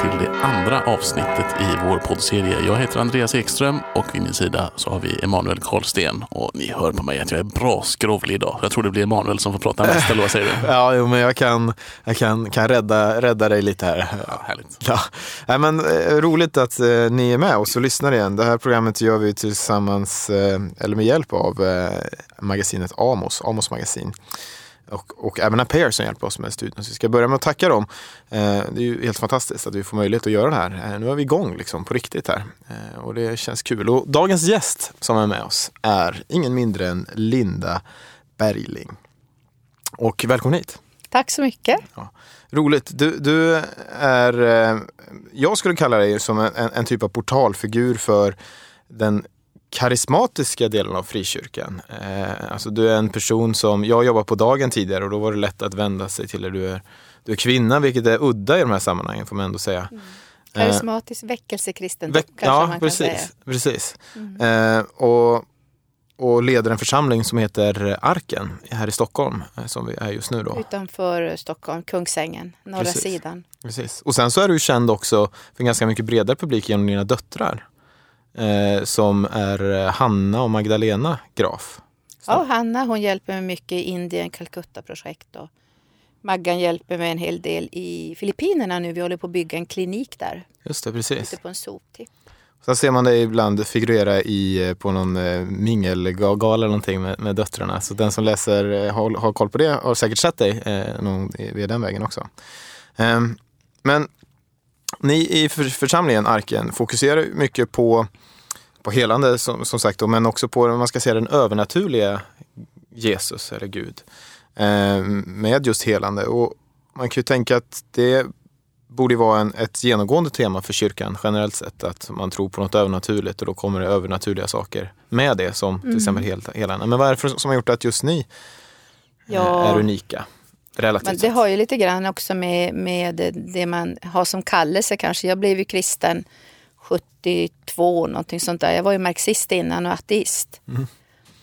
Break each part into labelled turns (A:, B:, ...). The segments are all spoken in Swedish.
A: till det andra avsnittet i vår poddserie. Jag heter Andreas Ekström och vid min sida så har vi Emanuel Karlsten. Och ni hör på mig att jag är bra skrovlig idag. Jag tror det blir Emanuel som får prata mest, eller vad säger du?
B: Ja, jo, men jag kan, jag kan, kan rädda, rädda dig lite här.
A: Ja, härligt.
B: Ja. Nej, men, eh, roligt att eh, ni är med oss och lyssnar igen. Det här programmet gör vi tillsammans, eh, eller med hjälp av eh, magasinet Amos, Amos magasin. Och, och även Apair som hjälper oss med studion. Så vi ska börja med att tacka dem. Eh, det är ju helt fantastiskt att vi får möjlighet att göra det här. Eh, nu är vi igång liksom, på riktigt här. Eh, och det känns kul. Och dagens gäst som är med oss är ingen mindre än Linda Bergling. Och välkommen hit.
C: Tack så mycket.
B: Roligt. Du, du är, jag skulle kalla dig som en, en typ av portalfigur för den karismatiska delen av frikyrkan. Eh, alltså du är en person som, jag jobbar på dagen tidigare och då var det lätt att vända sig till dig. Du är, du är kvinna, vilket är udda i de här sammanhangen får man ändå säga.
C: Mm. Karismatisk väckelsekristen
B: Veck-
C: kanske
B: ja, precis. precis.
C: Mm.
B: Eh, och, och leder en församling som heter Arken här i Stockholm, eh, som vi är just nu då.
C: Utanför Stockholm, Kungsängen, norra
B: Precis.
C: sidan.
B: Precis. Och sen så är du känd också för en ganska mycket bredare publik genom dina döttrar. Eh, som är eh, Hanna och Magdalena Graf. Så-
C: Ja, Hanna hon hjälper mig mycket i Indien, Calcutta-projekt och Maggan hjälper mig en hel del i Filippinerna nu. Vi håller på att bygga en klinik där,
B: Just det, precis.
C: ute på en soptipp.
B: Sen ser man dig ibland figurera i, eh, på någon eh, mingelgala eller någonting med, med döttrarna. Så den som läser, har, har koll på det har säkert sett dig eh, någon, via den vägen också. Ehm, men ni i för, församlingen Arken fokuserar mycket på, på helande som, som sagt, då, men också på man ska säga, den övernaturliga Jesus eller Gud. Ehm, med just helande. Och man kan ju tänka att det borde vara en, ett genomgående tema för kyrkan generellt sett. Att man tror på något övernaturligt och då kommer det övernaturliga saker med det som till
C: Mm.
B: exempel hel, helande. Men vad är det för, som har gjort att just ni eh,
C: Ja.
B: är unika? Relativt
C: Men det har ju lite grann också med, med det man har som kallelse kanske. Jag blev ju kristen 72, någonting sånt där. Jag var ju marxist innan och ateist.
B: Mm.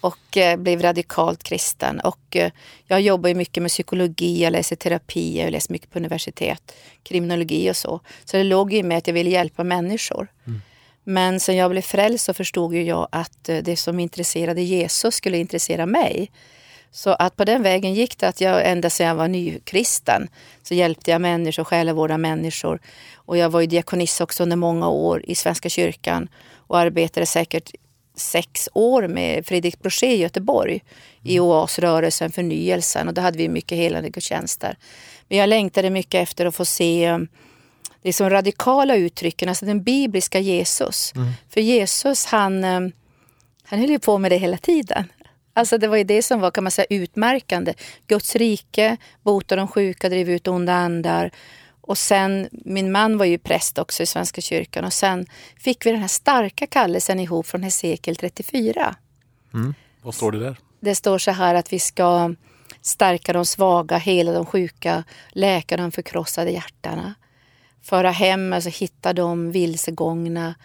C: Och eh, blev radikalt kristen. Och eh, jag jobbar ju mycket med psykologi, jag läser terapi, jag läst mycket på universitet, kriminologi och så. Så det låg ju med att jag ville hjälpa människor. Men sen jag blev frälst så förstod ju jag att eh, det som intresserade Jesus skulle intressera mig. Så att på den vägen gick det att jag ända sedan jag var nykristen så hjälpte jag människor, själavårda människor. Och jag var ju diakonissa också under många år i Svenska kyrkan och arbetade säkert sex år med Fredrik Brochet i Göteborg i oasrörelsen, förnyelsen och då hade vi mycket helande gudstjänster. Men jag längtade mycket efter att få se eh, det som radikala uttrycken, alltså den bibliska Jesus. För Jesus han, eh, han höll ju på med det hela tiden. Alltså det var ju det som var kan man säga utmärkande. Guds rike, bota de sjuka, driva ut onda andar. Och sen, min man var ju präst också i Svenska kyrkan och sen fick vi den här starka kallelsen ihop från Hesekiel 34.
A: Vad står det där?
C: Det står så här att vi ska stärka de svaga, hela de sjuka, läka de förkrossade hjärtana. Föra hem, alltså hitta de vilsegångna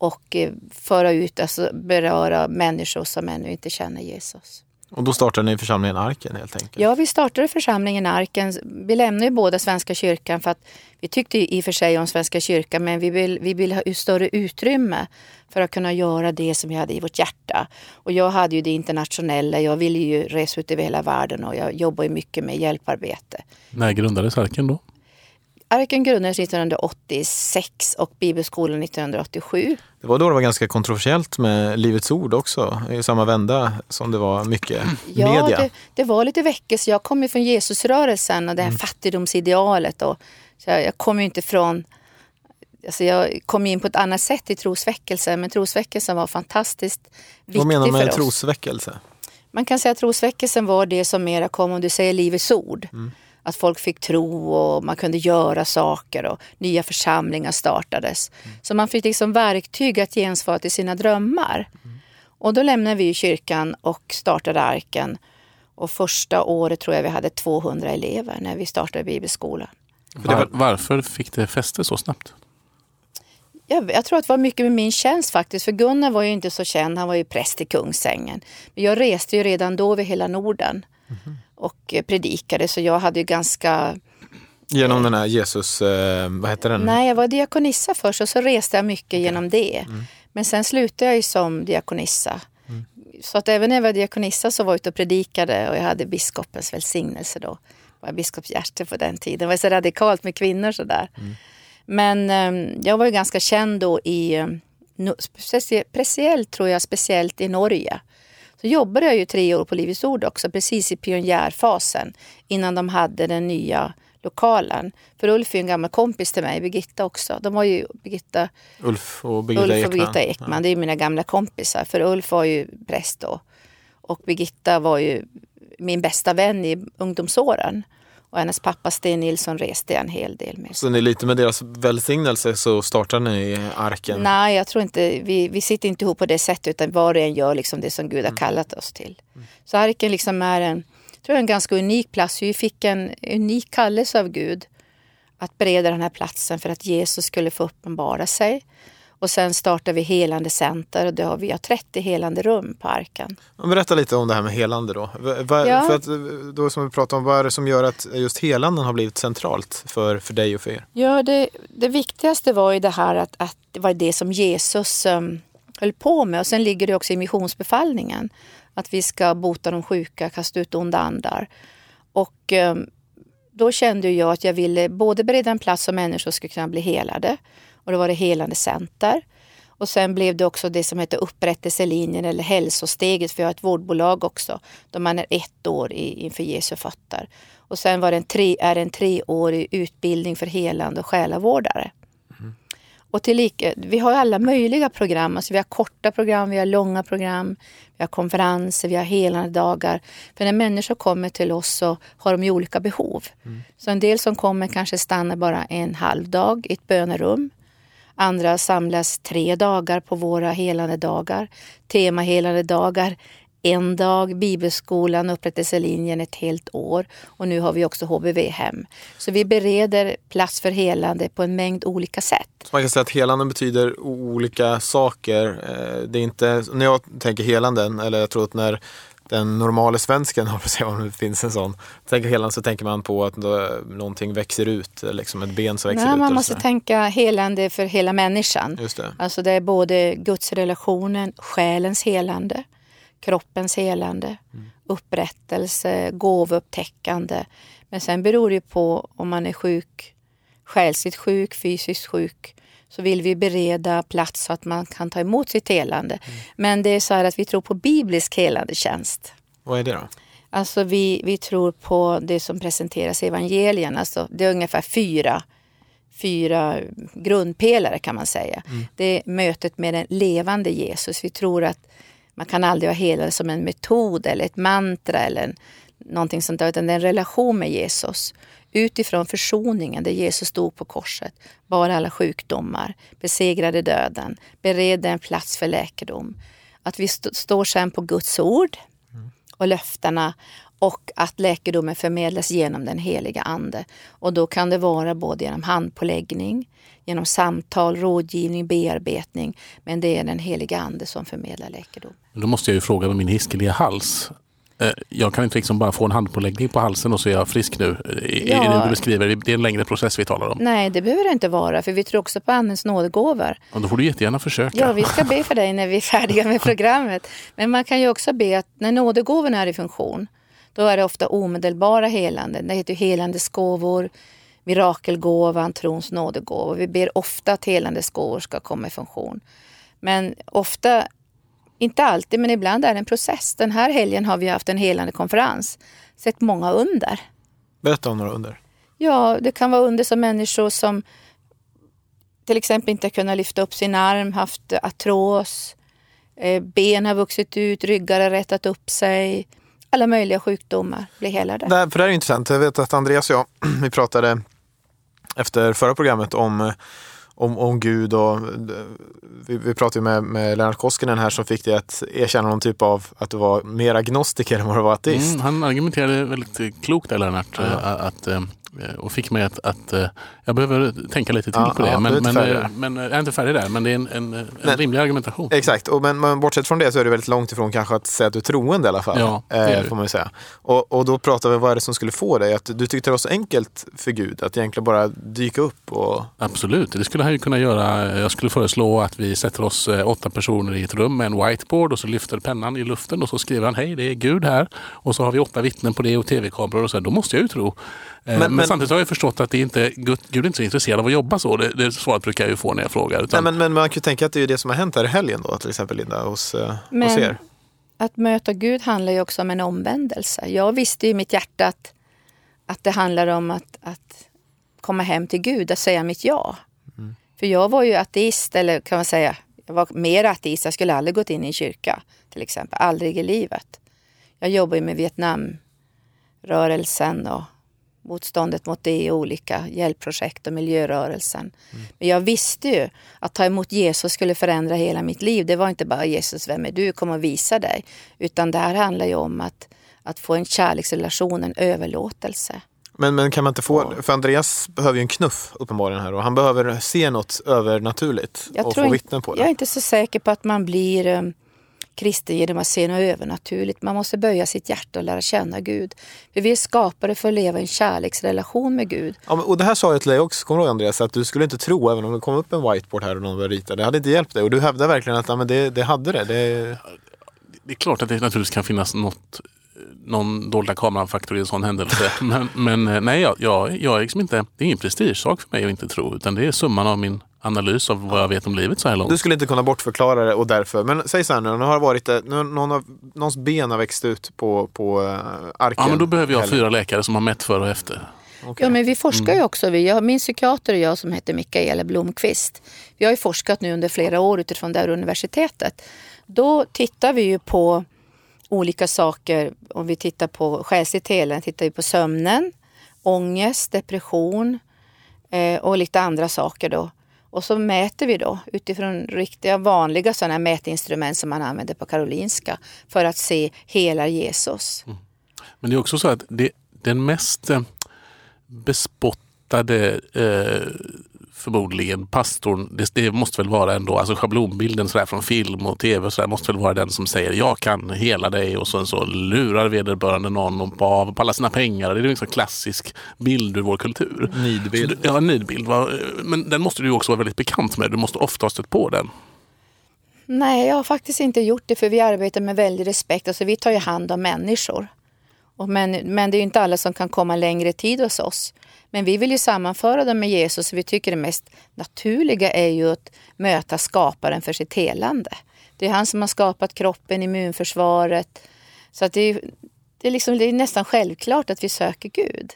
C: och eh, föra ut, alltså beröra människor som ännu inte känner Jesus.
B: Och då startade ni församlingen Arken helt enkelt?
C: Ja, vi startade församlingen Arken. Vi lämnade ju båda Svenska kyrkan för att vi tyckte i och för sig om Svenska kyrkan men vi vill, vi vill ha större utrymme för att kunna göra det som vi hade i vårt hjärta. Och jag hade ju det internationella, jag ville ju resa ut över hela världen och jag jobbar ju mycket med hjälparbete.
A: När grundades Arken då?
C: Arken grundades 1986 och Bibelskolan 1987.
B: Det var då det var ganska kontroversiellt med Livets Ord också, i samma vända som det var mycket
C: Ja,
B: media.
C: det, det var lite väckelse. Jag kommer från Jesusrörelsen och det här fattigdomsidealet. Och, så jag, jag kommer ju inte från... Alltså jag kom in på ett annat sätt i trosväckelsen, men trosväckelsen var fantastiskt viktig
B: Vad menar du
C: för
B: med trosväckelse?
C: Man kan säga att trosväckelsen var det som mera kom, om du säger Livets Ord. Att folk fick tro och man kunde göra saker och nya församlingar startades. Så man fick liksom verktyg att gensvara till sina drömmar. Och då lämnade vi kyrkan och startade Arken. Och första året tror jag vi hade 200 elever när vi startade bibelskolan.
A: Var, varför fick det fäste så snabbt?
C: Jag, jag tror att det var mycket med min tjänst faktiskt. För Gunnar var ju inte så känd, han var ju präst i Kungsängen. Men jag reste ju redan då över hela Norden och eh, predikade så jag hade ju ganska
B: Genom den här Jesus, eh, vad heter den?
C: Nej, jag var diakonissa först och så reste jag mycket genom det.
B: Mm.
C: Men sen slutade jag ju som diakonissa. Så att även när jag var diakonissa så var jag ute och predikade och jag hade biskopens välsignelse då. Jag var biskopshjärte på den tiden. Det var så radikalt med kvinnor sådär. Men eh, jag var ju ganska känd då i, eh, no, specie- speciellt tror jag, speciellt i Norge. Så jobbade jag ju tre år på Livets Ord också, precis i pionjärfasen innan de hade den nya lokalen. För Ulf är ju en gammal kompis till mig, Birgitta också. De var ju Birgitta,
B: Ulf och Birgitta
C: Ulf
B: Ekman.
C: och Birgitta Ekman, det är ju mina gamla kompisar. För Ulf var ju präst då. Och Birgitta var ju min bästa vän i ungdomsåren. Och hennes pappa Sten Nilsson reste jag en hel del med.
B: Så ni lite med deras välsignelse så startar ni arken?
C: Nej, jag tror inte, vi, vi sitter inte ihop på det sättet utan var och en gör liksom det som Gud har kallat oss till. Så Arken liksom är en, jag tror en ganska unik plats. Vi fick en unik kallelse av Gud att bereda den här platsen för att Jesus skulle få uppenbara sig. Och sen startar vi helande center och det har vi har 30 helande rum på Arken.
B: Berätta lite om det här med helande då. Va- va-
C: Ja.
B: För att, då som vi pratade om, vad är det som gör att just helanden har blivit centralt för, för dig och för er?
C: Ja, det, det viktigaste var ju det här att, att det var det som Jesus um, höll på med. Och sen ligger det också i missionsbefallningen. Att vi ska bota de sjuka, kasta ut onda andar. Och um, då kände jag att jag ville både bereda en plats så människor skulle kunna bli helade. Och det var det helande center. Och sen blev det också det som heter upprättelselinjen eller hälsosteget för jag har ett vårdbolag också. Då man är ett år i, inför Jesu fötter. Och sen var det en tre, är det en treårig utbildning för helande och själavårdare. Och tillika, vi har alla möjliga program. Alltså vi har korta program, vi har långa program, vi har konferenser, vi har helande dagar. För när människor kommer till oss så har de ju olika behov. Så en del som kommer kanske stannar bara en halv dag i ett bönerum. Andra samlas tre dagar på våra helande dagar. Tema helande dagar. En dag, bibelskolan, upprättelselinjen ett helt år. Och nu har vi också HBV-hem. Så vi bereder plats för helande på en mängd olika sätt.
B: Så man kan säga att helanden betyder olika saker. Eh, det är inte, när jag tänker helanden, eller jag tror att när den normala svensken, om det finns en sån, tänker helande så tänker man på att någonting växer ut, liksom ett ben som växer
C: Nej,
B: ut.
C: man måste tänka helande för hela människan.
B: Just det.
C: Alltså det är både gudsrelationen, själens helande, kroppens helande, upprättelse, gåvoupptäckande. Men sen beror det på om man är sjuk, själsligt sjuk, fysiskt sjuk, så vill vi bereda plats så att man kan ta emot sitt helande. Men det är så här att vi tror på biblisk helande tjänst.
B: Vad är det då?
C: Alltså vi, vi tror på det som presenteras i evangelierna. Alltså det är ungefär fyra, fyra grundpelare kan man säga. Det är mötet med den levande Jesus. Vi tror att man kan aldrig ha helande som en metod eller ett mantra eller en, någonting sånt där. Utan det är en relation med Jesus. Utifrån försoningen där Jesus stod på korset, bar alla sjukdomar, besegrade döden, beredde en plats för läkedom. Att vi st- står sen på Guds ord och löftena och att läkedomen förmedlas genom den heliga Ande. Och då kan det vara både genom handpåläggning, genom samtal, rådgivning, bearbetning. Men det är den heliga Ande som förmedlar läkedom.
A: Då måste jag ju fråga med min hiskeliga hals. Eh, Jag kan inte liksom bara få en handpåläggning på halsen och så är jag frisk nu. Är
C: Ja.
A: är det du beskriver? Det är en längre process vi talar om.
C: Nej, det behöver det inte vara, för vi tror också på Andens nådegåvor.
A: Och då får du jättegärna försöka.
C: Ja, vi ska be för dig när vi är färdiga med programmet. Men man kan ju också be att när nådegåvorna är i funktion, då är det ofta omedelbara helanden. Det heter ju helandes gåvor, mirakelgåvan, trons nådegåvor. Vi ber ofta att helandes gåvor ska komma i funktion. Men ofta, inte alltid, men ibland är det en process. Den här helgen har vi haft en helande konferens. Sett många under.
B: Berätta om några under.
C: Ja, det kan vara under som människor som till exempel inte kunnat lyfta upp sin arm, haft artros, eh, ben har vuxit ut, ryggar har rättat upp sig. Alla möjliga sjukdomar blir helade.
B: Det för det här är intressant. Jag vet att Andreas och jag, vi pratade efter förra programmet om, eh, om, om Gud och vi, vi pratade ju med, med Lennart Koskinen här som fick dig att erkänna någon typ av att du var mer agnostiker än vad du var ateist.
A: Mm, han argumenterade väldigt klokt där Lennart.
B: Ja.
A: eh, Att, eh, Eh, och fick mig att, att eh, jag behöver tänka lite till
B: Ja,
A: på det.
B: ja,
A: men, men, eh,
B: där.
A: men eh, jag är inte färdig där, men det är en, en, en
B: Nej.
A: rimlig argumentation.
B: Exakt, och men, men bortsett från det så är det väldigt långt ifrån kanske att säga att du är troende i alla fall.
A: Ja,
B: eh, får man säga. Och, och då pratar vi vad är det som skulle få dig att du tyckte det var så enkelt för Gud att egentligen bara dyka upp och
A: Absolut, det skulle han ju kunna göra. Jag skulle föreslå att vi sätter oss eh, åtta personer i ett rum med en whiteboard och så lyfter pennan i luften och så skriver han hej det är Gud här. Och så har vi åtta vittnen på det och tv-kameror och så. här. Då måste jag ju tro. Eh, Men,
B: Men- men-
A: samtidigt har jag förstått att det inte, Gud, Gud är inte så intresserad av att jobba så. Det, det svaret brukar jag ju få när jag frågar. Utan,
B: Nej, men, men man kan ju tänka att det är det som har hänt här i helgen då, till exempel Linda, hos, eh, hos
C: Men-
B: er.
C: Att möta Gud handlar ju också om en omvändelse. Jag visste i mitt hjärta att, att det handlar om att, att komma hem till Gud, att säga mitt ja. För jag var ju ateist, eller kan man säga, jag var mer ateist. Jag skulle aldrig gått in i en kyrka till exempel, aldrig i livet. Jag jobbar ju med Vietnamrörelsen och motståndet mot det och olika hjälpprojekt och miljörörelsen. Men jag visste ju att ta emot Jesus skulle förändra hela mitt liv. Det var inte bara Jesus, vem är du? Kom och visa dig. Utan det här handlar ju om att, att få en kärleksrelation, en överlåtelse.
B: Men, men kan man inte få, för Andreas behöver ju en knuff uppenbarligen här och han behöver se något övernaturligt
C: Jag,
B: och få vittnen på det.
C: jag är inte så säker på att man blir um, kristen genom att se något övernaturligt. Man måste böja sitt hjärta och lära känna Gud. För vi är skapade för att leva i en kärleksrelation med Gud.
B: Ja, men- och det här sa jag till dig också, kommer du ihåg Andreas, att du skulle inte tro även om det kom upp en whiteboard här och någon började rita. Det hade inte hjälpt dig och du hävdar verkligen att ja, men det, det hade det. det
A: det är klart att det naturligtvis kan finnas något, någon dolda kameran-faktor i en sån händelse. men men eh, nej, jag, jag, jag är liksom inte, det är ingen prestigesak för mig att inte tro. Utan det är summan av min analys av vad jag vet om livet så här långt.
B: du skulle inte kunna bortförklara det och därför. Men säg så här nu, nu har varit, eh, nu, någon av, någons ben har växt ut på, på uh, arken.
A: Ja, men då behöver jag fyra läkare som har mätt före och efter.
B: Okej.
C: Ja, men vi forskar ju också. Vi, jag, min psykiater och jag som heter Mikaela Blomqvist, vi har ju forskat nu under flera år utifrån det här universitetet. Då tittar vi ju på olika saker. Om vi tittar på själsligt helande tittar vi på sömnen, ångest, depression eh, och lite andra saker då. Och så mäter vi då utifrån riktiga vanliga sådana mätinstrument som man använder på Karolinska för att se hela Jesus. Mm.
A: Men det är också så att det, den mest eh, bespottade eh, förmodligen pastorn, det, det måste väl vara ändå, alltså schablonbilden sådär från film och tv och sådär, måste väl vara den som säger jag kan hela dig och sen så lurar vederbörande någon och på, av på alla sina pengar. Det är en liksom klassisk bild ur vår kultur.
B: Nidbild.
A: Så Ja, en nidbild. va? Men den måste du också vara väldigt bekant med. Du måste ofta ha stött på den.
C: Nej, jag har faktiskt inte gjort det för vi arbetar med väldig respekt. Alltså, vi tar ju hand om människor. Men, men det är ju inte alla som kan komma längre tid hos oss. Men vi vill ju sammanföra dem med Jesus. Vi tycker det mest naturliga är ju att möta skaparen för sitt helande. Det är han som har skapat kroppen, immunförsvaret. Så att det, är, det, är liksom, det är nästan självklart att vi söker Gud.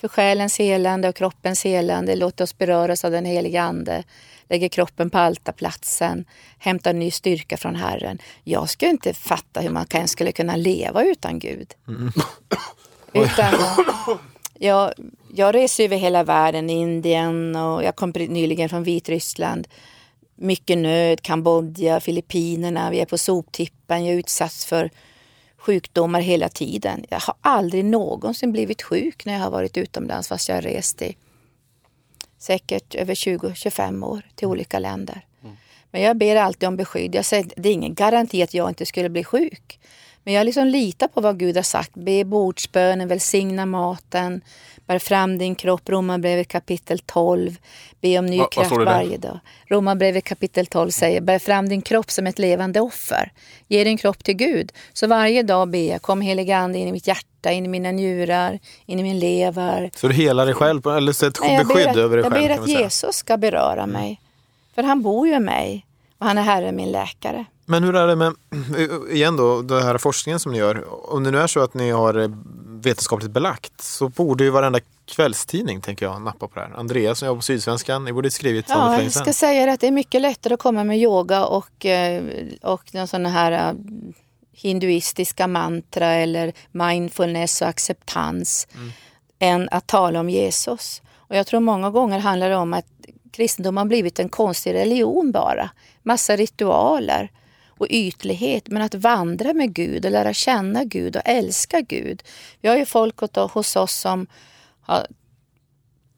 C: För själens helande och kroppens helande, låt oss beröras av den heliga Ande. Lägger kroppen på altarplatsen, hämtar ny styrka från Herren. Jag skulle inte fatta hur man kan, skulle kunna leva utan Gud. Utan, jag, jag reser över hela världen, Indien och jag kom nyligen från Vitryssland. Mycket nöd, Kambodja, Filippinerna, vi är på soptippen, jag är utsatt för sjukdomar hela tiden. Jag har aldrig någonsin blivit sjuk när jag har varit utomlands fast jag har rest i säkert över 20-25 år till olika länder. Men jag ber alltid om beskydd. Jag säger, det är ingen garanti att jag inte skulle bli sjuk. Men jag liksom litar på vad Gud har sagt. Be bordsbönen, välsigna maten, bär fram din kropp. Romarbrevet kapitel 12. Be om ny
A: Va-
C: kraft varje dag. Romarbrevet kapitel 12 säger, bär fram din kropp som ett levande offer. Ge din kropp till Gud. Så varje dag ber jag, kom heliga ande in i mitt hjärta, in i mina njurar, in i min lever.
B: Så du helar dig själv, eller
C: jag
B: beskydd
C: ber att,
B: över dig
C: jag
B: själv
C: ber
B: kan
C: att. Jesus ska beröra mig. För han bor ju i mig och han är Herre min läkare.
B: Men hur är det med, igen då, den här forskningen som ni gör. Om det nu är så att ni har eh, vetenskapligt belagt så borde ju varenda kvällstidning, tänker jag, nappa på det här. Andreas som jobbar på Sydsvenskan, ni borde skrivit
C: Ja,
B: länge
C: jag
B: sedan.
C: ska säga att det är mycket lättare att komma med yoga och, eh, och någon sån här eh, hinduistiska mantra eller mindfulness och acceptans än att tala om Jesus. Och jag tror många gånger handlar det om att kristendom har blivit en konstig religion bara. Massa ritualer och ytlighet. Men att vandra med Gud och lära känna Gud och älska Gud. Vi har ju folk hos oss som har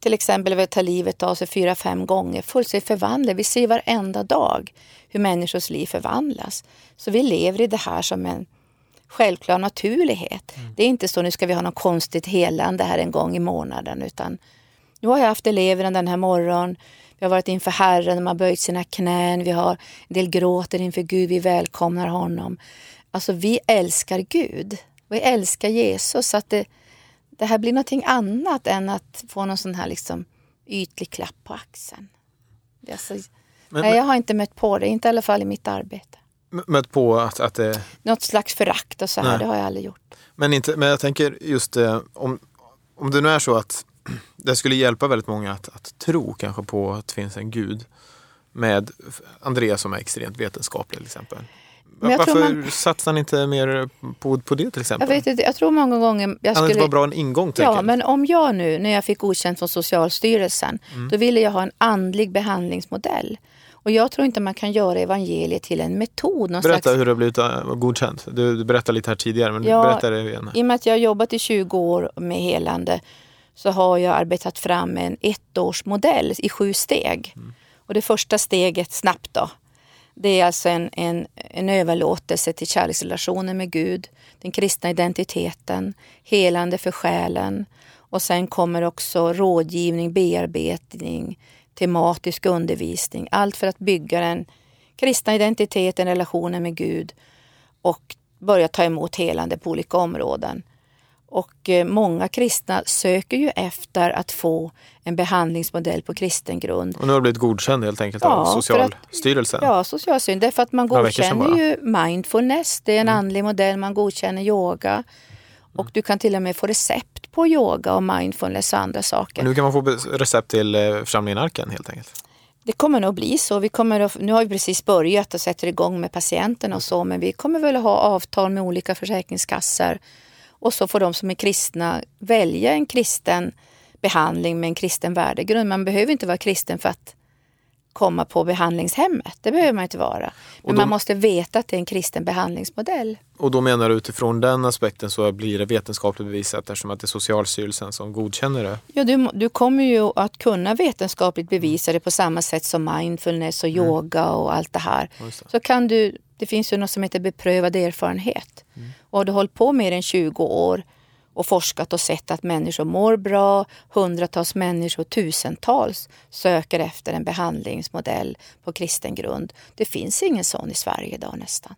C: till exempel vill ta livet av sig fyra, fem gånger, fullständigt förvandlade. Vi ser varenda dag hur människors liv förvandlas. Så vi lever i det här som en självklar naturlighet. Mm. Det är inte så nu ska vi ha något konstigt helande här en gång i månaden utan nu har jag haft elever den här morgonen. Vi har varit inför Herren, de har böjt sina knän, vi har en del gråter inför Gud, vi välkomnar honom. Alltså vi älskar Gud. Vi älskar Jesus. Så att det, det här blir någonting annat än att få någon sån här liksom ytlig klapp på axeln. Alltså, men, nej, jag har inte mött på det, inte i alla fall i mitt arbete.
B: Mött på att, att det...
C: Något slags förakt och så här, nej. det har jag aldrig gjort.
B: Men, inte, men jag tänker just eh, om, om det nu är så att det skulle hjälpa väldigt många att, att tro kanske på att det finns en gud med Andreas som är extremt vetenskaplig till exempel. Varför man... satsar ni inte mer på, på det till exempel?
C: Jag, vet inte, jag tror många gånger... Jag
B: skulle... det vara bra en ingång?
C: Ja, men om jag nu, när jag fick godkänt från Socialstyrelsen, mm. då ville jag ha en andlig behandlingsmodell. Och jag tror inte man kan göra evangeliet till en metod.
B: berätta slags... hur det har blivit äh, godkänt. Du, du berättade lite här tidigare, men
C: ja,
B: berätta det igen.
C: I och med att jag har jobbat i 20 år med helande så har jag arbetat fram en ettårsmodell i sju steg. Mm. Och det första steget, snabbt då, det är alltså en, en, en överlåtelse till kärleksrelationen med Gud, den kristna identiteten, helande för själen och sen kommer också rådgivning, bearbetning, tematisk undervisning. Allt för att bygga den kristna identiteten, relationen med Gud och börja ta emot helande på olika områden. Och eh, många kristna söker ju efter att få en behandlingsmodell på kristen grund.
B: Och nu har det blivit godkänd helt enkelt ja, av Socialstyrelsen?
C: Att, ja, Socialstyrelsen. Därför att man godkänner ju mindfulness, det är en mm. andlig modell, man godkänner yoga. Och mm. du kan till och med få recept på yoga och mindfulness och andra saker.
B: Och nu kan man få recept till eh, församlingen Arken helt enkelt?
C: Det kommer nog bli så. Vi kommer att, nu har vi precis börjat och sätter igång med patienterna och så, men vi kommer väl att ha avtal med olika försäkringskassor och så får de som är kristna välja en kristen behandling med en kristen värdegrund. Man behöver inte vara kristen för att komma på behandlingshemmet. Det behöver man inte vara. Men då, man måste veta att det är en kristen behandlingsmodell.
B: Och då menar du utifrån den aspekten så blir det vetenskapligt bevisat eftersom att det är Socialstyrelsen som godkänner det?
C: Ja, du, du kommer ju att kunna vetenskapligt bevisa det på samma sätt som mindfulness och mm. yoga och allt det här. Det. Så kan du, det finns ju något som heter beprövad erfarenhet. Mm. Och du hållit på mer än 20 år och forskat och sett att människor mår bra, hundratals människor, tusentals söker efter en behandlingsmodell på kristen grund. Det finns ingen sån i Sverige idag nästan.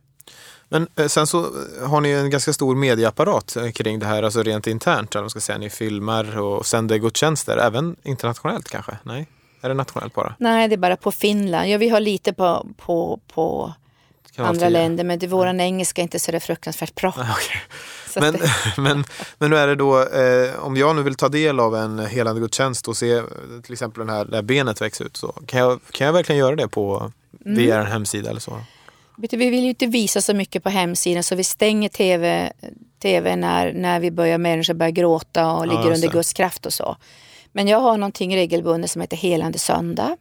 B: Men eh, sen så har ni en ganska stor medieapparat eh, kring det här, alltså rent internt. Eller ska säga. Ni filmar och sänder gudstjänster, även internationellt kanske? Nej? Är det nationellt bara?
C: Nej, det är bara på Finland. Ja, vi har lite på, på, på andra länder, men det, våran engelska är inte så fruktansvärt bra.
B: Okay. Men, men, men hur är det då, eh, om jag nu vill ta del av en helande gudstjänst och se till exempel den här, det här benet växa ut, så kan jag, kan jag verkligen göra det på mm. via en hemsida eller så?
C: Vi vill ju inte visa så mycket på hemsidan så vi stänger tv, TV när, när vi börjar, människor börjar gråta och ligger ja, under Guds kraft och så. Men jag har någonting regelbundet som heter helande söndag.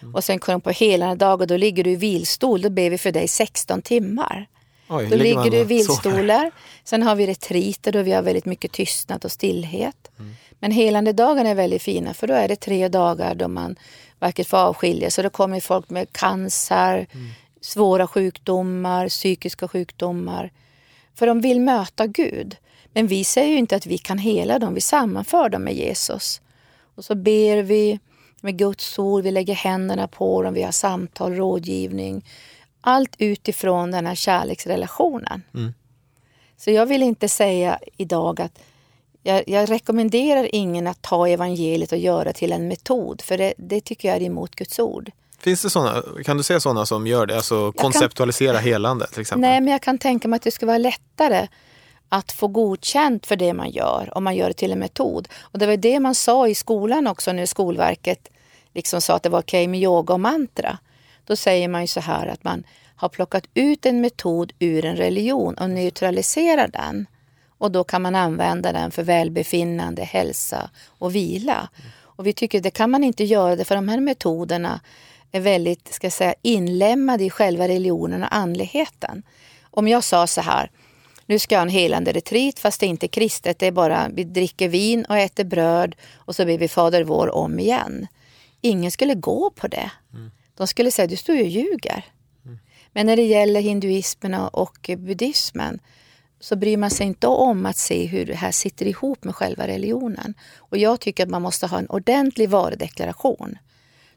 C: Mm. Och sen kommer på helande dag och då ligger du i vilstol. Då ber vi för dig 16 timmar. Oj, då ligger du i vilstolar. Sen har vi retriter då vi har väldigt mycket tystnad och stillhet. Mm. Men helande dagarna är väldigt fina för då är det tre dagar då man verkligen får avskilja Så då kommer folk med cancer, mm. svåra sjukdomar, psykiska sjukdomar. För de vill möta Gud. Men vi säger ju inte att vi kan hela dem, vi sammanför dem med Jesus. Och så ber vi med Guds ord, vi lägger händerna på dem, vi har samtal, rådgivning. Allt utifrån den här kärleksrelationen. Mm. Så jag vill inte säga idag att jag, jag, rekommenderar ingen att ta evangeliet och göra till en metod, för det, det tycker jag är emot Guds ord.
B: Finns det sådana, kan du se sådana som gör det, alltså konceptualisera kan, helande till exempel?
C: Nej, men jag kan tänka mig att det skulle vara lättare att få godkänt för det man gör om man gör det till en metod. Och det var det man sa i skolan också när Skolverket liksom sa att det var okej okay med yoga och mantra. Då säger man ju så här att man har plockat ut en metod ur en religion och neutraliserar den. Och då kan man använda den för välbefinnande, hälsa och vila. Och vi tycker det kan man inte göra för de här metoderna är väldigt ska säga, inlämnade i själva religionen och andligheten. Om jag sa så här, nu ska jag ha en helande retreat fast det är inte kristet. Det är bara vi dricker vin och äter bröd och så ber vi Fader vår om igen. Ingen skulle gå på det. Mm. De skulle säga du står ju och ljuger. Mm. Men när det gäller hinduismen och buddhismen så bryr man sig inte om att se hur det här sitter ihop med själva religionen. Och jag tycker att man måste ha en ordentlig varudeklaration.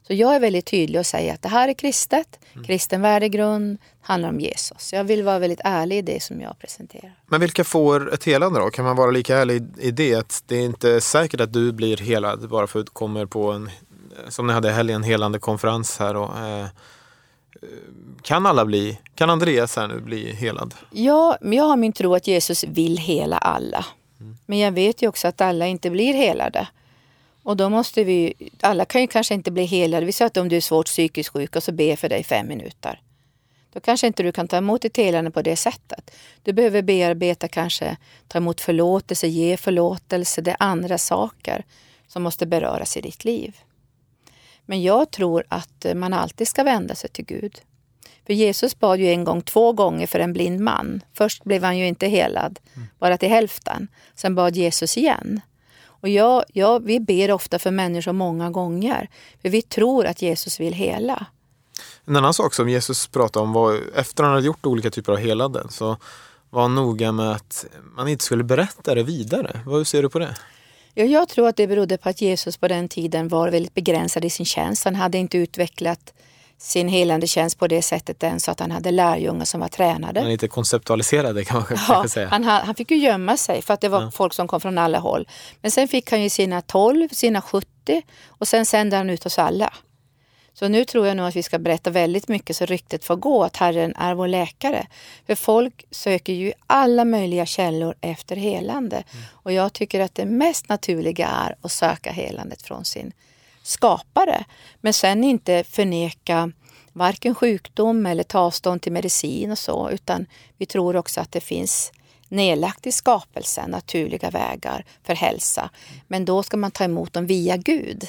C: Så jag är väldigt tydlig och säger att det här är kristet, mm. kristen värdegrund, handlar om Jesus. Jag vill vara väldigt ärlig i det som jag presenterar.
B: Men vilka får ett helande då? Kan man vara lika ärlig i det? Att det är inte säkert att du blir helad bara för att du kommer på en, som ni hade i helgen, helande konferens här. Och, eh, kan alla bli, kan Andreas här nu bli helad?
C: Ja, jag har min tro att Jesus vill hela alla. Mm. Men jag vet ju också att alla inte blir helade. Och då måste vi, alla kan ju kanske inte bli helade. Vi säger att om du är svårt psykiskt sjuk och så ber för dig i fem minuter. Då kanske inte du kan ta emot ett helande på det sättet. Du behöver bearbeta kanske, ta emot förlåtelse, ge förlåtelse. Det är andra saker som måste beröras i ditt liv. Men jag tror att man alltid ska vända sig till Gud. För Jesus bad ju en gång, två gånger för en blind man. Först blev han ju inte helad, bara till hälften. Sen bad Jesus igen. Och jag, jag, vi ber ofta för människor många gånger, för vi tror att Jesus vill hela.
B: En annan sak som Jesus pratade om var, efter han hade gjort olika typer av helanden, så var han noga med att man inte skulle berätta det vidare. Hur ser du på det?
C: Ja, jag tror att det berodde på att Jesus på den tiden var väldigt begränsad i sin tjänst. Han hade inte utvecklat sin helande tjänst på det sättet än så att han hade lärjungar som var tränade.
B: Han inte konceptualiserade kan man
C: ja,
B: kanske säga.
C: Han, han fick ju gömma sig för att det var ja. folk som kom från alla håll. Men sen fick han ju sina 12, sina 70 och sen sände han ut oss alla. Så nu tror jag nog att vi ska berätta väldigt mycket så ryktet får gå att Herren är vår läkare. För folk söker ju alla möjliga källor efter helande. Mm. Och jag tycker att det mest naturliga är att söka helandet från sin skapare. Men sen inte förneka varken sjukdom eller ta avstånd till medicin och så, utan vi tror också att det finns nedlagt i skapelsen naturliga vägar för hälsa. Men då ska man ta emot dem via Gud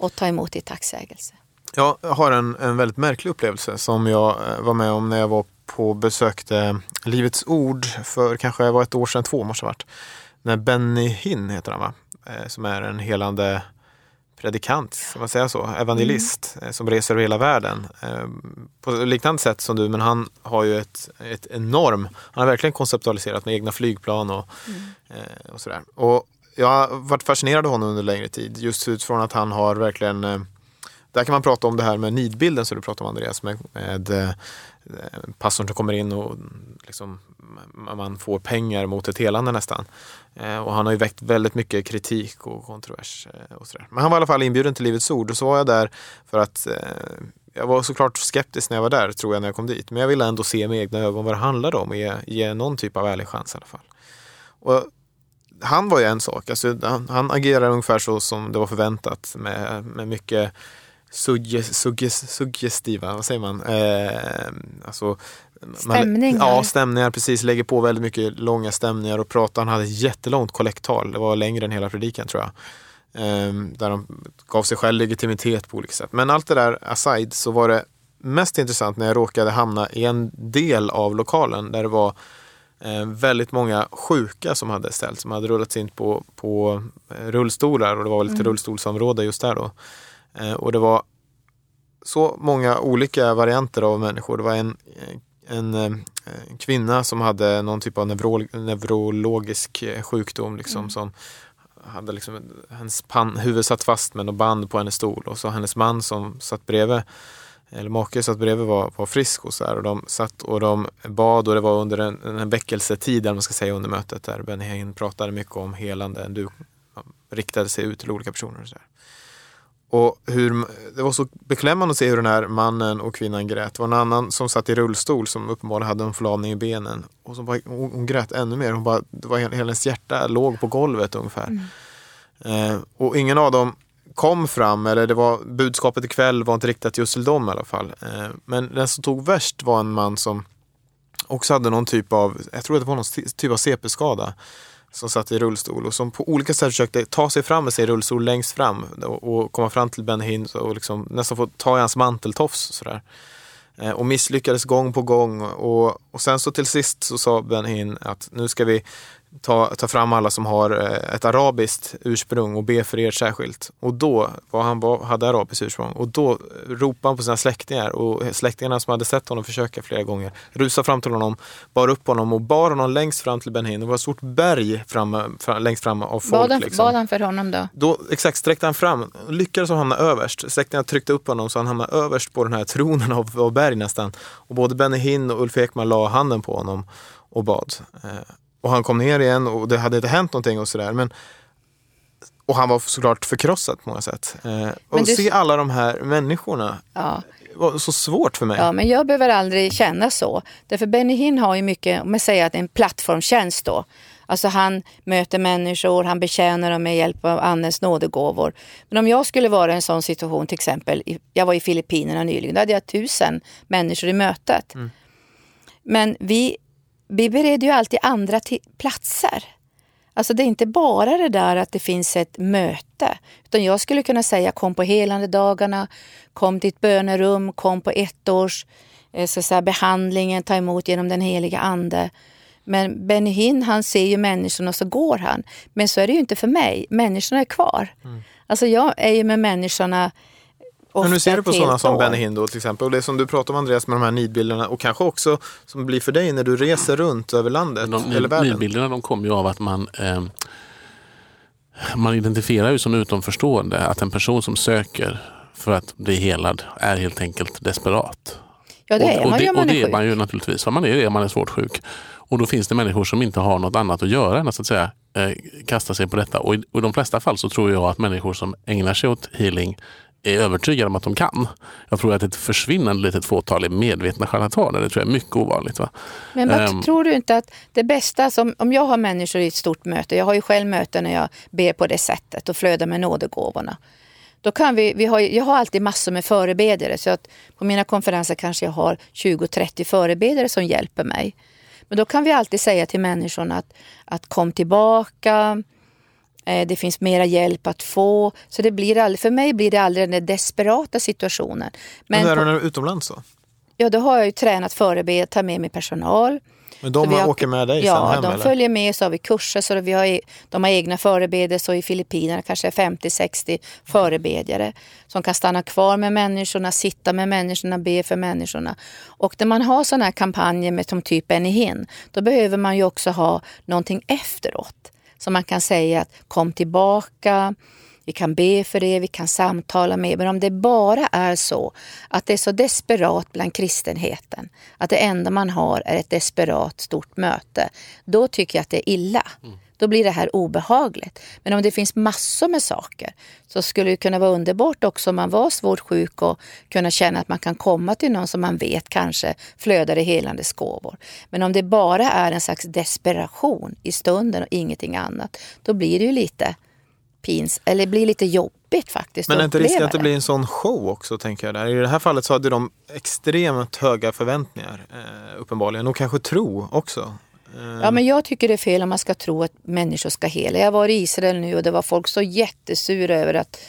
C: och ta emot i tacksägelse.
B: Jag har en, en väldigt märklig upplevelse som jag eh, var med om när jag var på besökte Livets Ord för kanske var ett år sedan, två måste ha varit. När Benny Hinn heter han va? Eh, som är en helande predikant, ska man säga så, evangelist mm. som reser över hela världen. På liknande sätt som du, men han har ju ett, ett enorm, han har verkligen konceptualiserat med egna flygplan och, mm. och sådär. Och jag har varit fascinerad av honom under längre tid, just utifrån att han har verkligen där kan man prata om det här med nidbilden som du pratade om Andreas, med, med eh, Eh, pastorn som kommer in och liksom, man får pengar mot ett helande nästan. Eh, och han har ju väckt väldigt mycket kritik och kontrovers. Eh, och sådär. Men han var i alla fall inbjuden till Livets Ord och så var jag där för att eh, jag var såklart skeptisk när jag var där, tror jag, när jag kom dit. Men jag ville ändå se med egna ögon vad det handlade om och ge, ge någon typ av ärlig chans i alla fall. Och han var ju en sak, alltså, han, han agerade ungefär så som det var förväntat med, med mycket sugges, sugges, suggestiva, vad säger man? Eh, alltså,
C: stämningar.
B: Man, ja, stämningar, precis. Lägger på väldigt mycket långa stämningar och prataren hade ett jättelångt kollekttal. Det var längre än hela predikan tror jag. Eh, där de gav sig själv legitimitet på olika sätt. Men allt det där aside så var det mest intressant när jag råkade hamna i en del av lokalen där det var eh, väldigt många sjuka som hade ställts, som hade rullats in på, på eh, rullstolar och det var lite mm. rullstolsområde just där då. Eh, och det var så många olika varianter av människor. Det var en, en, en eh, kvinna som hade någon typ av neuro, neurologisk eh, sjukdom liksom, mm. som hade liksom, hennes pan, huvud satt fast med något band på hennes stol och så hennes man som satt bredvid eller make satt bredvid var, var frisk och så här, och de satt och de bad och det var under en, en väckelsetid, man ska säga, under mötet där Benny Hinn pratade mycket om helande. Du riktade sig ut till olika personer. Och så här. Och hur, det var så beklämmande att se hur den här mannen och kvinnan grät. Det var en annan som satt i rullstol som uppenbarligen hade en förlamning i benen. Och som bara, hon, hon grät ännu mer. Hon bara, det var, hela hennes hjärta låg på golvet ungefär. Mm. Eh, och ingen av dem kom fram, eller det var budskapet ikväll var inte riktat just till dem i alla fall. Eh, men den som tog värst var en man som också hade någon typ av, jag tror att det var någon typ av CP-skada som satt i rullstol och som på olika sätt försökte ta sig fram med sin rullstol längst fram och, komma fram till Ben Hinn och liksom nästan få ta i hans manteltofs. Sådär. Eh, och misslyckades gång på gång. Och, och sen så till sist så sa Ben Hinn att nu ska vi ta, ta fram alla som har eh, ett arabiskt ursprung och be för er särskilt. Och då, var han var, hade arabiskt ursprung, och då ropade han på sina släktingar och släktingarna som hade sett honom försöka flera gånger rusade fram till honom, bar upp honom och bar honom längst fram till Ben Hinn. Det var ett stort berg fram, fram, längst fram av folk.
C: Bad han,
B: liksom.
C: bad han för honom då?
B: Då exakt sträckte han fram, lyckades han hamna överst. Släktingarna tryckte upp honom så han hamnade överst på den här tronen av, av berg nästan. Och både Benny Hinn och Ulf Ekman la handen på honom och bad. Och han kom ner igen och det hade inte hänt någonting och sådär. Men och han var såklart förkrossad på många sätt. Eh, och
C: du-
B: se alla de här människorna
C: Ja.
B: var så svårt för mig.
C: ja, men jag behöver aldrig känna så. Därför Benny Hinn har ju mycket, om jag säger att det är en plattformstjänst då. Alltså han möter människor, han betjänar dem med hjälp av Andens nådegåvor. Men om jag skulle vara i en sån situation, till exempel, jag var i Filippinerna nyligen, då hade jag tusen människor i mötet. Men vi, vi bereder ju alltid andra platser. Alltså det är inte bara det där att det finns ett möte. Utan jag skulle kunna säga kom på helande dagarna, kom till ett bönerum, kom på ett års eh, så säga, behandlingen, ta emot genom den heliga ande. Men Benny Hinn, han ser ju människorna och så går han. Men så är det ju inte för mig. Människorna är kvar. Alltså jag är ju med människorna
B: Men hur
C: ofta
B: ser du på sådana som. Benny Hinn då till exempel? Och det som du pratar om Andreas med de här nidbilderna och kanske också som blir för dig när du reser runt över landet
A: De
B: eller världen.
A: nidbilderna de kommer ju av att man eh, man identifierar ju som utomförstående att en person som söker för att bli helad är helt enkelt desperat.
C: Ja, det är
A: och, och
C: man
A: det,
C: man
A: och det
C: är
A: man ju naturligtvis. För man är det man är svårt sjuk. Och då finns det människor som inte har något annat att göra än att, så att säga, eh, kasta sig på detta. Och i, och i de flesta fall så tror jag att människor som ägnar sig åt healing är övertygade om att de kan. Jag tror att ett försvinnande litet fåtal är medvetna charlataner. Det tror jag är mycket ovanligt. Va?
C: Men vad
A: Ehm.
C: tror du inte att det bästa, som, om jag har människor i ett stort möte, jag har ju själv möten när jag ber på det sättet och flödar med nådegåvorna. Då kan vi, vi har, jag har alltid massor med förebedjare så att på mina konferenser kanske jag har 20-30 förebedjare som hjälper mig. Men då kan vi alltid säga till människorna att, att kom tillbaka, det finns mera hjälp att få. Så det blir aldrig, för mig blir det aldrig den desperata situationen.
B: Men
C: Men
B: är du utomlands då?
C: ja, då har jag ju tränat förbereda, ta med mig personal.
B: Men de
C: Så har-
B: åker med dig
C: ja,
B: sen hem
C: de
B: eller?
C: följer med så har vi kurser så vi har, e- de har egna förebedjare och i Filippinerna kanske 50-60 förebedjare som kan stanna kvar med människorna, sitta med människorna, be för människorna. Och när man har sådana här kampanjer med som typ Benny Hinn, då behöver man ju också ha någonting efteråt. Så man kan säga att kom tillbaka, vi kan be för det, vi kan samtala med. Men om det bara är så att det är så desperat bland kristenheten, att det enda man har är ett desperat stort möte, då tycker jag att det är illa. Mm. Då blir det här obehagligt. Men om det finns massor med saker så skulle det kunna vara underbart också om man var svårt sjuk och kunna känna att man kan komma till någon som man vet kanske flödar i helandes gåvor. Men om det bara är en slags desperation i stunden och ingenting annat, då blir det ju lite pins, eller blir lite jobbigt faktiskt
B: Men är inte risken att det blir en sån show också, tänker jag. Där. I det här fallet så hade de extremt höga förväntningar, eh, uppenbarligen. Och kanske tro också. Eh,
C: Ja, men jag tycker det är fel om man ska tro att människor ska hela. Jag var i Israel nu och det var folk så jättesura över att,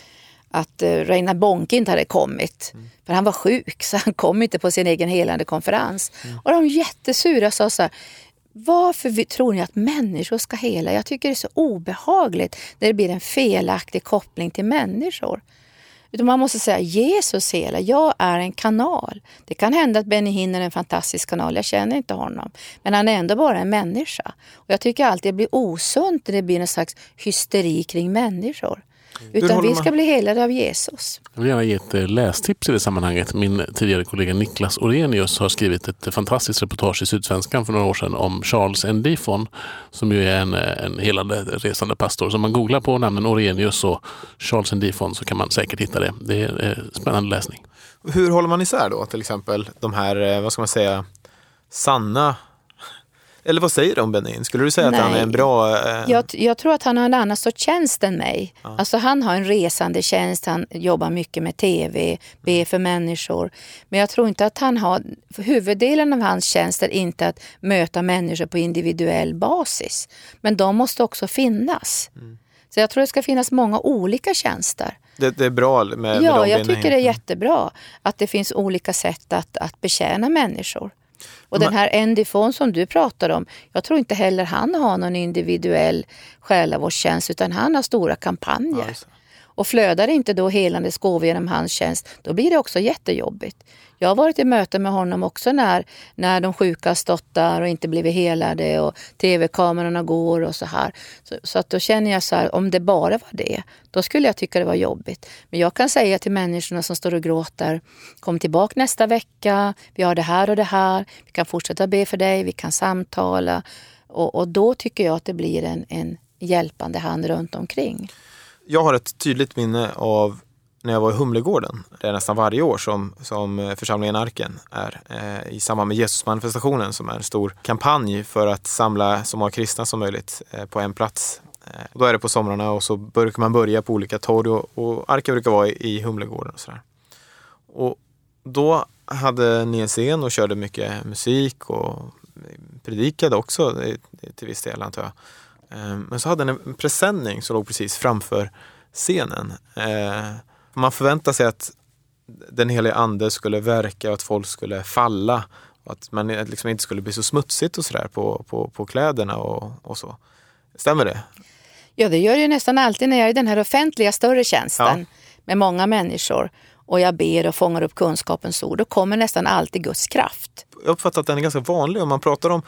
C: att uh, Reinhard Bonke inte hade kommit. För han var sjuk så han kom inte på sin egen helande konferens. Och de jättesura sa så här, varför tror ni att människor ska hela? Jag tycker det är så obehagligt när det blir en felaktig koppling till människor. Utan man måste säga Jesus hela, jag är en kanal. Det kan hända att Benny Hinn är en fantastisk kanal, jag känner inte honom. Men han är ändå bara en människa. Och jag tycker alltid det blir osunt när det blir en slags hysteri kring människor. Utan
B: håller
C: vi
B: man-
C: ska bli helade av Jesus.
A: Jag vill gärna ge ett eh, lästips i det sammanhanget. Min tidigare kollega Niklas Orenius har skrivit ett fantastiskt reportage i Sydsvenskan för några år sedan om Charles N. Difon som ju är en, eh, en helande resande pastor. Så om man googlar på namnen Orenius och Charles N. Difon så kan man säkert hitta det. Det är eh, spännande läsning.
B: Hur håller man isär då till exempel de här, eh, vad ska man säga, sanna eller vad säger du om Benin? Skulle du säga att han är en
C: Nej.
B: bra... Eh,
C: Jag, jag tror att han har en annan sorts tjänst än mig. Alltså han har en resande tjänst, han jobbar mycket med tv, ber för människor. Men jag tror inte att han har, huvuddelen av hans tjänst är inte att möta människor på individuell basis. Men de måste också finnas. Så jag tror det ska finnas många olika tjänster.
B: Det, det är bra med, med
C: Ja, jag tycker det är
B: enheterna.
C: jättebra att det finns olika sätt att, att betjäna människor. Och
B: Men-
C: den här Andy Fon som du pratar om, jag tror inte heller han har någon individuell själavårdstjänst utan han har stora kampanjer.
B: Det.
C: Och flödar inte då helande gåvor genom hans tjänst, då blir det också jättejobbigt. Jag har varit i möte med honom också när, när de sjuka har stått där och inte blivit helade och tv-kamerorna går och så här. Så, så att då känner jag så här, om det bara var det, då skulle jag tycka det var jobbigt. Men jag kan säga till människorna som står och gråter, kom tillbaka nästa vecka, vi har det här och det här, vi kan fortsätta be för dig, vi kan samtala. Och, och då tycker jag att det blir en, en hjälpande hand runt omkring.
B: Jag har ett tydligt minne av när jag var i Humlegården. Det är nästan varje år som, som eh, församlingen Arken är eh, i samband med Jesusmanifestationen som är en stor kampanj för att samla så många kristna som möjligt eh, på en plats. Eh, då är det på somrarna och så brukar man börja på olika torg och, och Arken brukar vara i, i Humlegården och sådär. Och då hade ni en scen och körde mycket musik och predikade också eh, till viss del antar jag. Eh, Men så hade ni en presenning som låg precis framför scenen. Eh, Man förväntar sig att den helige ande skulle verka och att folk skulle falla. Och att man liksom inte skulle bli så smutsigt och sådär på, på, på kläderna och, och så. Stämmer det?
C: Ja, det gör det ju nästan alltid när jag är i den här offentliga större tjänsten
B: Ja.
C: med många människor och jag ber och fångar upp kunskapens ord. Då kommer nästan alltid Guds kraft.
B: Jag uppfattar att den är ganska vanlig om man pratar om eh,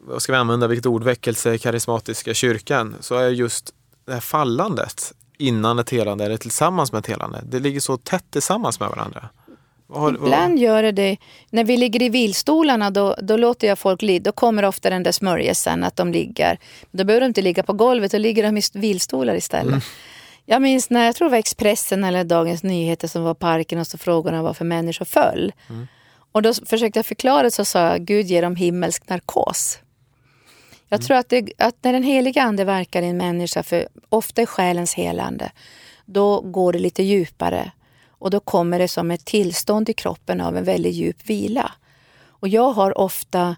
B: vad ska vi använda, vilket ord, väckelse, karismatiska kyrkan, så är just det här fallandet innan ett helande eller tillsammans med ett helande, det ligger så tätt tillsammans med varandra. Har-
C: Ibland gör det det. När vi ligger i vilstolarna då, då låter jag folk ligga. Då kommer ofta den där smörjelsen att de ligger. Då behöver de inte ligga på golvet, då ligger de i vilstolar istället.
B: Mm.
C: Jag minns när jag tror det var Expressen eller Dagens Nyheter som var parken och så frågorna varför människor föll.
B: Mm.
C: Och då försökte jag förklara det så sa jag Gud ger dem himmelsk narkos. Jag
B: Mm.
C: tror att, det, att när den heliga ande verkar i en människa, för ofta är själens helande, då går det lite djupare. Och då kommer det som ett tillstånd i kroppen av en väldigt djup vila. Och jag har ofta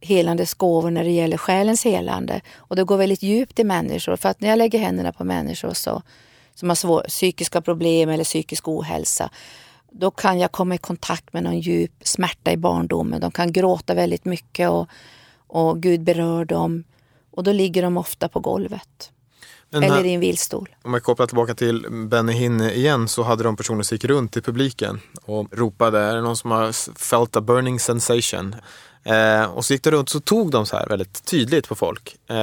C: helandes gåvor när det gäller själens helande. Och det går väldigt djupt i människor. För att när jag lägger händerna på människor så, som har svår, psykiska problem eller psykisk ohälsa, då kan jag komma i kontakt med någon djup smärta i barndomen. De kan gråta väldigt mycket och, och Gud berör dem. Och då ligger de ofta på golvet.
B: Men
C: eller i en vilstol.
B: Om jag kopplar tillbaka till Benny Hinn igen så hade de personer som gick runt i publiken och ropade, är det någon som har felt a burning sensation? Eh, och så gick det runt så tog de så här väldigt tydligt på folk. Eh,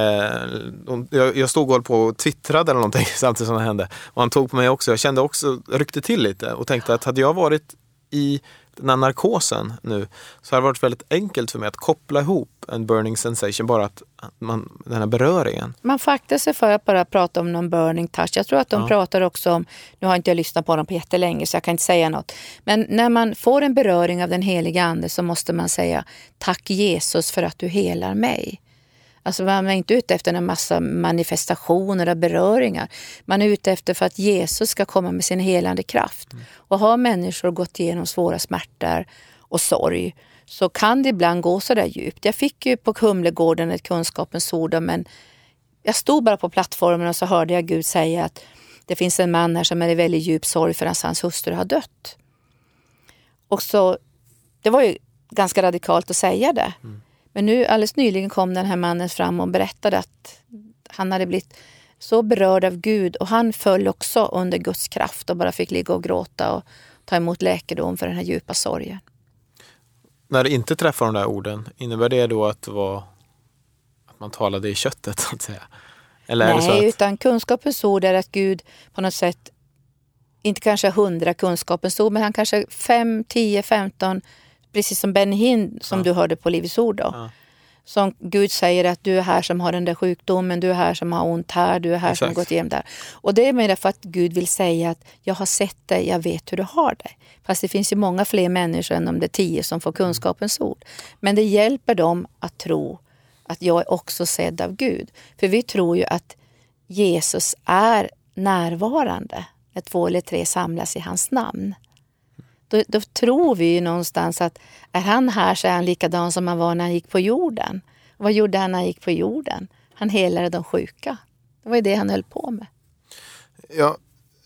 B: jag, jag stod och höll på och twittrade eller någonting samtidigt som det hände. Och han tog på mig också. Jag kände också, ryckte till lite och tänkte att hade jag varit i den här narkosen nu så hade det varit väldigt enkelt för mig att koppla ihop en burning sensation, bara att man, den här beröringen.
C: Man får akta sig för att bara prata om någon burning touch. Jag tror att de
B: Ja.
C: pratar också om, nu har inte jag lyssnat på dem på jättelänge så jag kan inte säga något. Men när man får en beröring av den heliga ande så måste man säga tack Jesus för att du helar mig. Alltså man är inte ute efter en massa manifestationer och beröringar. Man är ute efter för att Jesus ska komma med sin helande kraft. Och har människor gått igenom svåra smärtor och sorg så kan det ibland gå så där djupt. Jag fick ju på Humlegården ett kunskapens ord om en jag stod bara på plattformen och så hörde jag Gud säga att det finns en man här som är i väldigt djup sorg för att hans hustru har dött. Och så, det var ju ganska radikalt att säga det. Men nu alldeles nyligen kom den här mannen fram och berättade att han hade blivit så berörd av Gud och han föll också under Guds kraft och bara fick ligga och gråta och ta emot läkedom för den här djupa sorgen.
B: När det inte träffar de där orden, innebär det då att det var att man talade i köttet så att säga? Eller
C: Nej,
B: att,
C: utan kunskapens ord är att Gud på något sätt, inte kanske hundra kunskapens ord, men han kanske fem, tio, femton, precis som Ben Hinn som du hörde på Livets ord då.
B: Ja.
C: Som Gud säger att du är här som har den där sjukdomen, du är här som har ont här, du är här som har
B: Exakt.
C: gått igenom där. Och det är mer för att Gud vill säga att jag har sett dig, jag vet hur du har det. Fast det finns ju många fler människor än de där tio som får kunskapens ord. Men det hjälper dem att tro att jag är också sedd av Gud. För vi tror ju att Jesus är närvarande när två eller tre samlas i hans namn. Då, då tror vi ju någonstans att är han här så är han likadan som han var när han gick på jorden. Vad gjorde han när han gick på jorden? Han helade de sjuka. Det var ju det han höll på med.
B: Ja,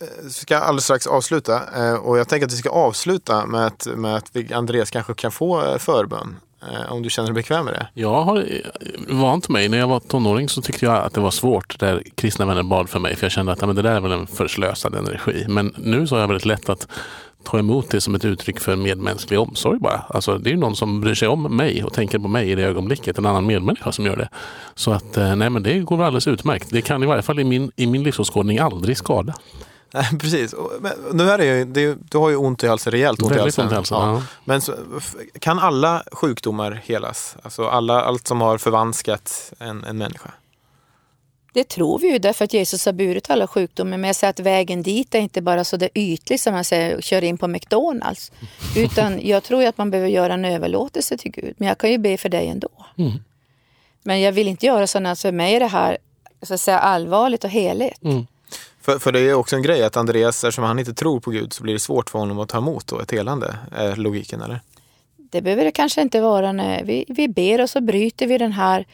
B: eh, ska alldeles strax avsluta eh, och jag tänker att vi ska avsluta med att, med att Andreas kanske kan få eh, förbön. Om du känner dig bekväm med det?
A: Jag har vant mig. När jag var tonåring så tyckte jag att det var svårt där kristna vänner bad för mig. För jag kände att ja, men det där är väl en förslösad energi. Men nu så har jag väldigt lätt att ta emot det som ett uttryck för medmänsklig omsorg bara. Alltså, det är någon som bryr sig om mig och tänker på mig i det ögonblicket. En annan medmänniska som gör det. Så att nej, men det går alldeles utmärkt. Det kan i varje fall i min, i min livsåskådning aldrig skada.
B: Precis. Men nu är det ju, det, du har ju ont i halsen, rejält ont i halsen.
A: Ont i halsen ja. Ja.
B: Men så, kan alla sjukdomar helas? Alltså alla, allt som har förvanskat en, en människa?
C: Det tror vi ju därför att Jesus har burit alla sjukdomar. Men jag säger att vägen dit är inte bara så där ytlig som man säger, kör in på McDonalds. Utan jag tror att man behöver göra en överlåtelse till Gud. Men jag kan ju be för dig ändå. Mm. Men jag vill inte göra sådana, för mig är det här så att säga, allvarligt och heligt. Mm.
B: För, för det är också en grej att Andreas, eftersom han inte tror på Gud så blir det svårt för honom att ta emot då ett helande. Är logiken eller?
C: Det behöver det kanske inte vara. vi, vi ber och så bryter vi den här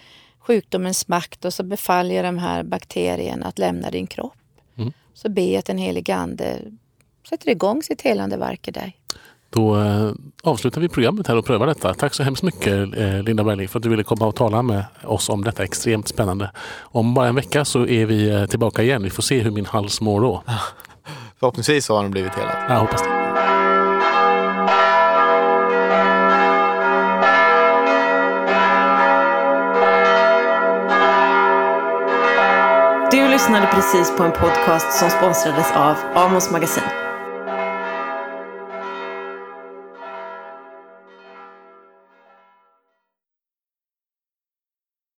C: sjukdomens makt och så befaller de här bakterierna att lämna din kropp. Mm. Så ber att den helige Ande sätter igång sitt helande verk i dig.
A: Då eh, avslutar vi programmet här och prövar detta. Tack så hemskt mycket eh, Linda Berling för att du ville komma och tala med oss om detta extremt spännande. Om bara en vecka så är vi eh, tillbaka igen. Vi får se hur min hals mår då.
B: Förhoppningsvis har den blivit helad.
A: Jag hoppas det.
D: Du lyssnade precis på en podcast som sponsrades av Amos Magasin.